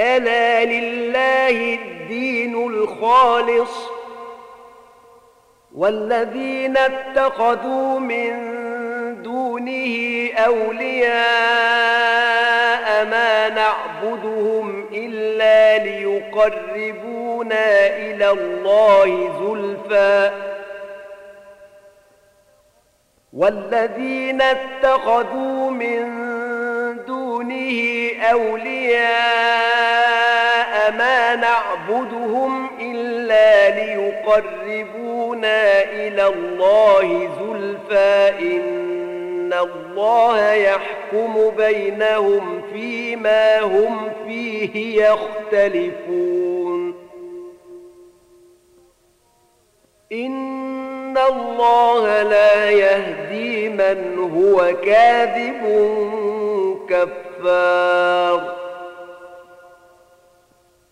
ألا لله الدين الخالص والذين اتخذوا من دونه أولياء ما نعبدهم إلا ليقربونا إلى الله زلفى والذين اتخذوا من دونه أولياء نعبدهم إلا ليقربونا إلى الله زلفى. إن الله يحكم بينهم فيما هم فيه يختلفون. إن الله لا يهدي من هو كاذب كفار.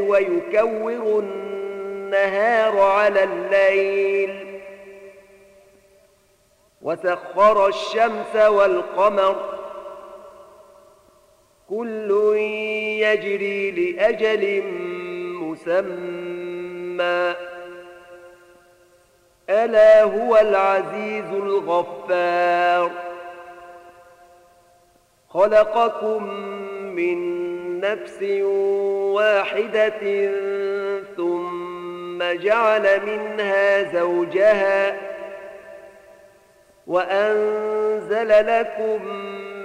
ويكور النهار على الليل. وسخر الشمس والقمر. كل يجري لأجل مسمى. ألا هو العزيز الغفار. خلقكم من نفس واحدة ثم جعل منها زوجها وأنزل لكم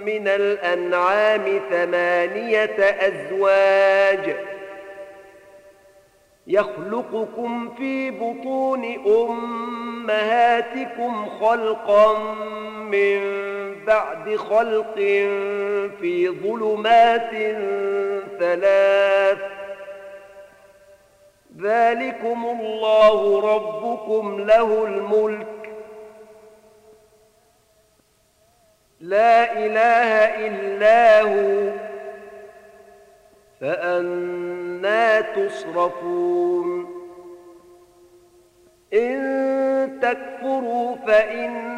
من الأنعام ثمانية أزواج يخلقكم في بطون أمهاتكم خلقا من بعد خلق في ظلمات ثلاث. ذلكم الله ربكم له الملك. لا إله إلا هو. فأنا تصرفون. إن تكفروا فإن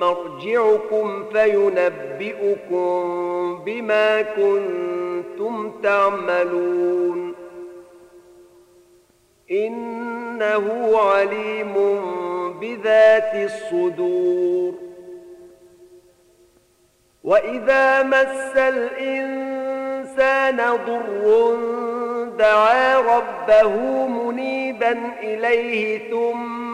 مرجعكم فينبئكم بما كنتم تعملون. إنه عليم بذات الصدور. وإذا مس الإنسان ضر دعا ربه منيبا إليه ثم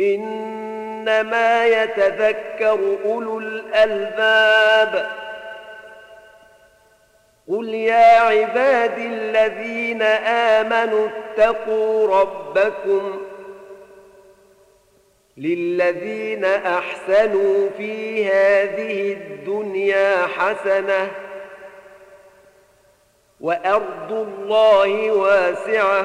إنما يتذكر أولو الألباب. قل يا عبادي الذين آمنوا اتقوا ربكم للذين أحسنوا في هذه الدنيا حسنة وأرض الله واسعة.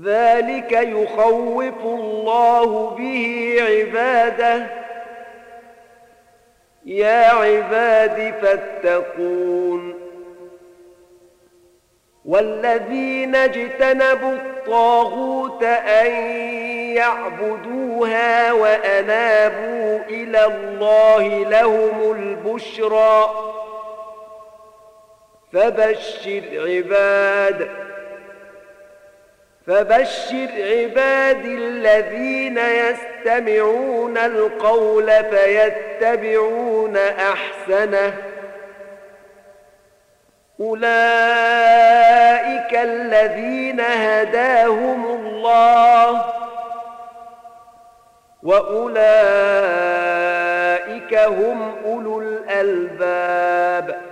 ذلك يخوف الله به عباده. يا عباد فاتقون. والذين اجتنبوا الطاغوت أن يعبدوها وأنابوا إلى الله لهم البشرى. فبشر عباد فبشر عباد الذين يستمعون القول فيتبعون أحسنه. أولئك الذين هداهم الله. وأولئك هم أولو الألباب.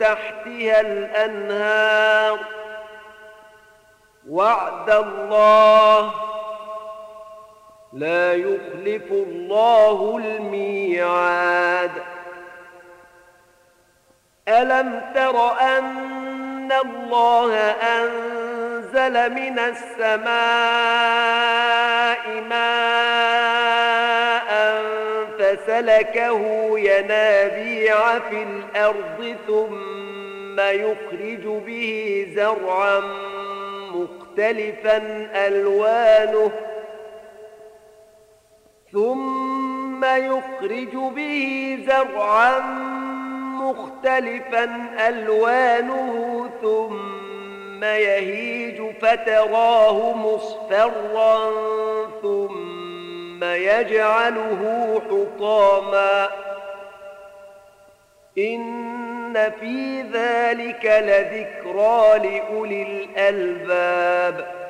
تحتها الأنهار. وعد الله لا يخلف الله الميعاد. ألم تر أن الله أنزل من السماء ماء فسلكه ينابيع في الأرض ثم يخرج به زرعا مختلفا ألوانه ثم يخرج به زرعا مختلفا ألوانه ثم يهيج فتراه مصفرا ثم يجعله حطاما. إن في ذلك لذكرى لأولي الألباب.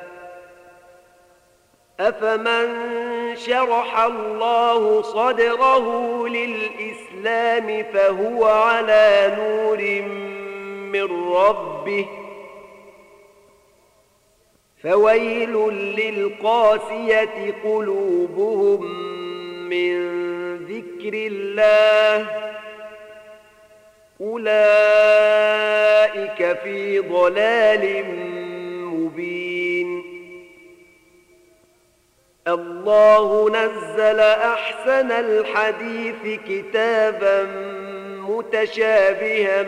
أفمن شرح الله صدره للإسلام فهو على نور من ربه. فويل للقاسية قلوبهم من ذكر الله. أولئك في ضلال مبين. الله نزل أحسن الحديث كتابا متشابها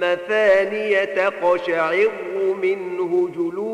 مثانية تقشعر منه جلود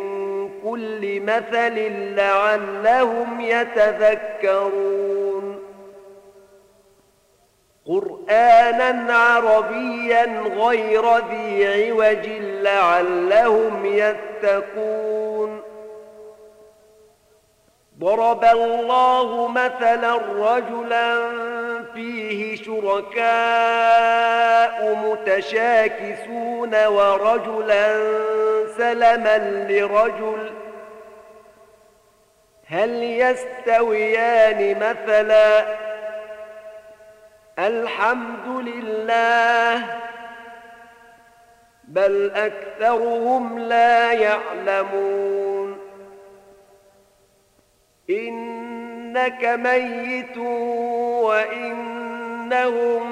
كل مثل لعلهم يتذكرون. قرآنا عربيا غير ذي عوج لعلهم يتقون. ضرب الله مثلا رجلا فيه شركاء متشاكسون ورجلا سلما لرجل هل يستويان مثلا الحمد لله بل أكثرهم لا يعلمون إنك ميت وإنهم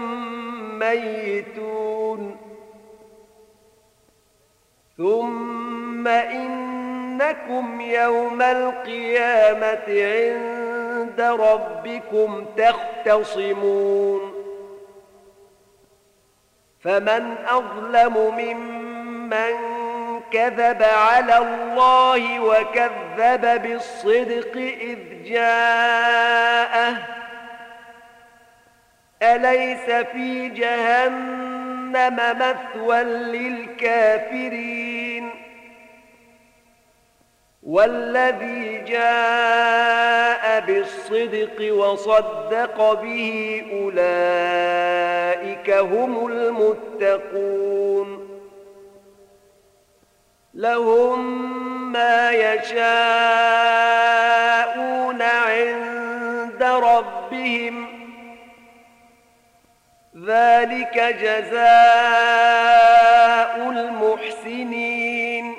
ميتون. ثم إنكم يوم القيامة عند ربكم تختصمون. فمن أظلم ممن كذب على الله وكذب بالصدق إذ جاءه. أليس في جهنم مثوى للكافرين؟ والذي جاء بالصدق وصدق به أولئك هم المتقون. لهم ما يشاءون عند ربهم. ذلك جزاء المحسنين.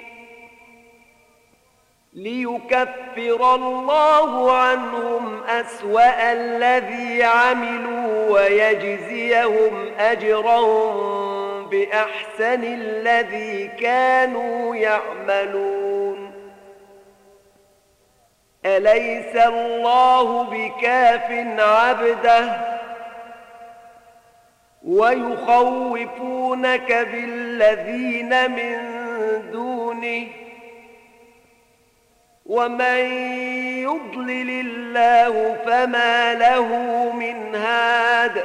ليكفر الله عنهم أسوأ الذي عملوا ويجزيهم أجرهم بأحسن الذي كانوا يعملون. أليس الله بكاف عبده؟ ويخوفونك بالذين من دونه. ومن يضلل الله فما له من هاد.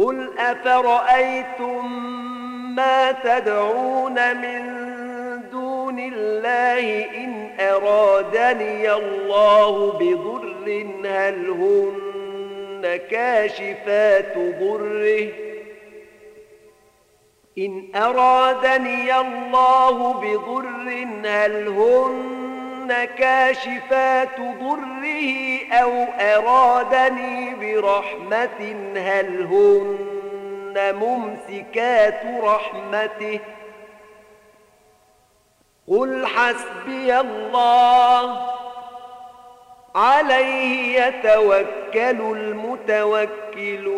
قل أفرأيتم ما تدعون من دون الله إن أرادني الله بضر هل هن كاشفات ضره إن أرادني الله بضر هل هن كاشفات ضره أو أرادني برحمة هل هن ممسكات رحمته؟ قل حسبي الله عليه يتوكل المتوكلون.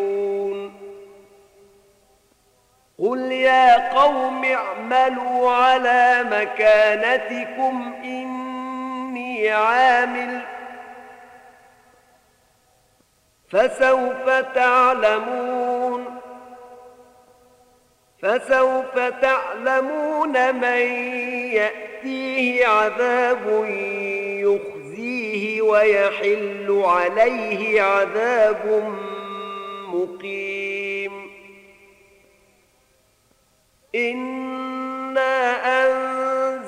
قل يا قوم اعملوا على مكانتكم إني عامل فسوف تعلمون فسوف تعلمون من يأتيه عذاب يخزيه ويحل عليه عذاب مقيم إنا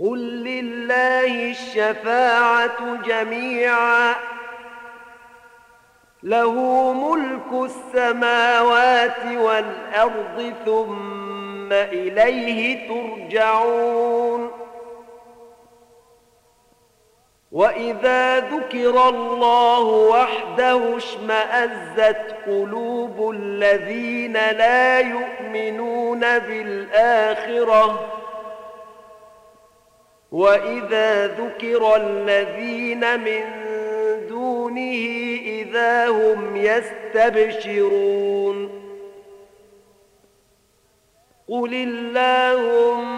قل لله الشفاعة جميعا له ملك السماوات والأرض ثم إليه ترجعون وإذا ذكر الله وحده اشمأزت قلوب الذين لا يؤمنون بالآخرة وإذا ذكر الذين من دونه إذا هم يستبشرون قل اللهم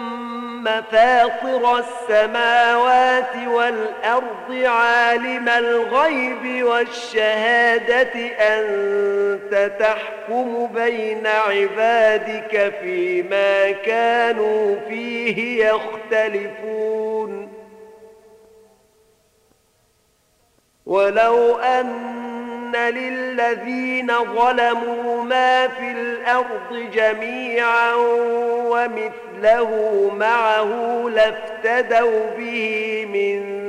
فاطر السماوات والأرض عالم الغيب والشهادة أنت تحكم بين عبادك فيما كانوا فيه يختلفون. ولو أن للذين ظلموا ما في الأرض جميعا ومثله معه لافتدوا به من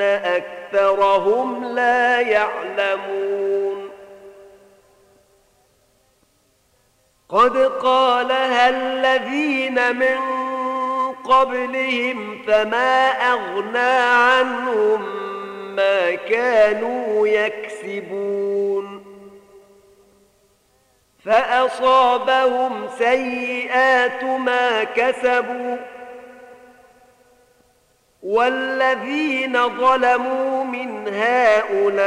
أكثرهم لا يعلمون. قد قالها الذين من قبلهم فما أغنى عنهم ما كانوا يكسبون. فأصابهم سيئات ما كسبوا والذين ظلموا من هؤلاء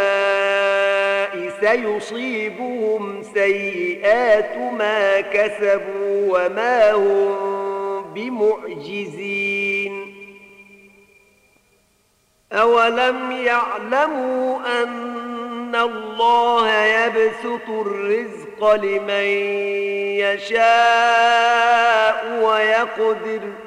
سيصيبهم سيئات ما كسبوا وما هم بمعجزين. أولم يعلموا أن الله يبسط الرزق لمن يشاء ويقدر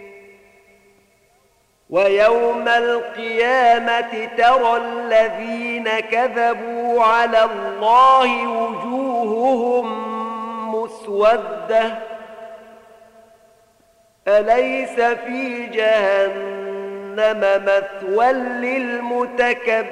ويوم القيامة ترى الذين كذبوا على الله وجوههم مسودة. أليس في جهنم مثوى للمتكبرين؟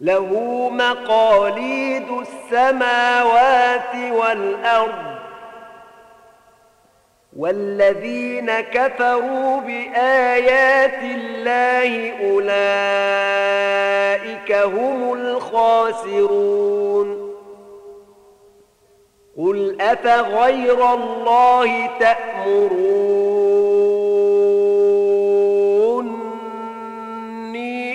له مقاليد السماوات والأرض والذين كفروا بآيات الله أولئك هم الخاسرون. قل أفغير الله تأمروني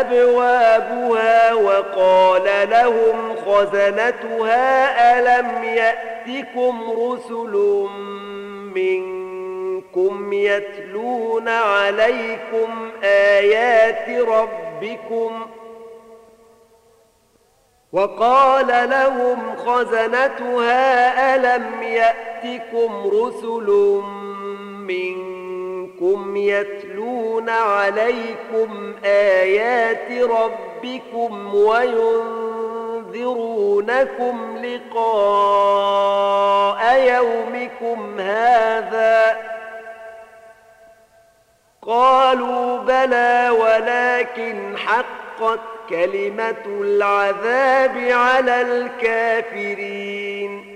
أبوابها وقال لهم خزنتها ألم يأتكم رسل منكم يتلون عليكم آيات ربكم ۖ؟ وقال لهم خزنتها ألم يأتكم رسل منكم يتلون عليكم آيات ربكم وينذرونكم لقاء يومكم هذا قالوا بلى ولكن حقت كلمة العذاب على الكافرين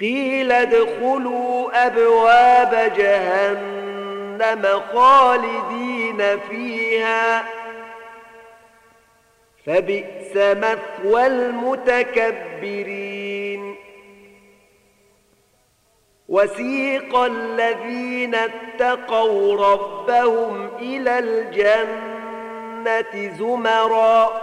قيل ادخلوا أبواب جهنم خالدين فيها. فبئس مثوى المتكبرين. وسيق الذين اتقوا ربهم إلى الجنة زمرا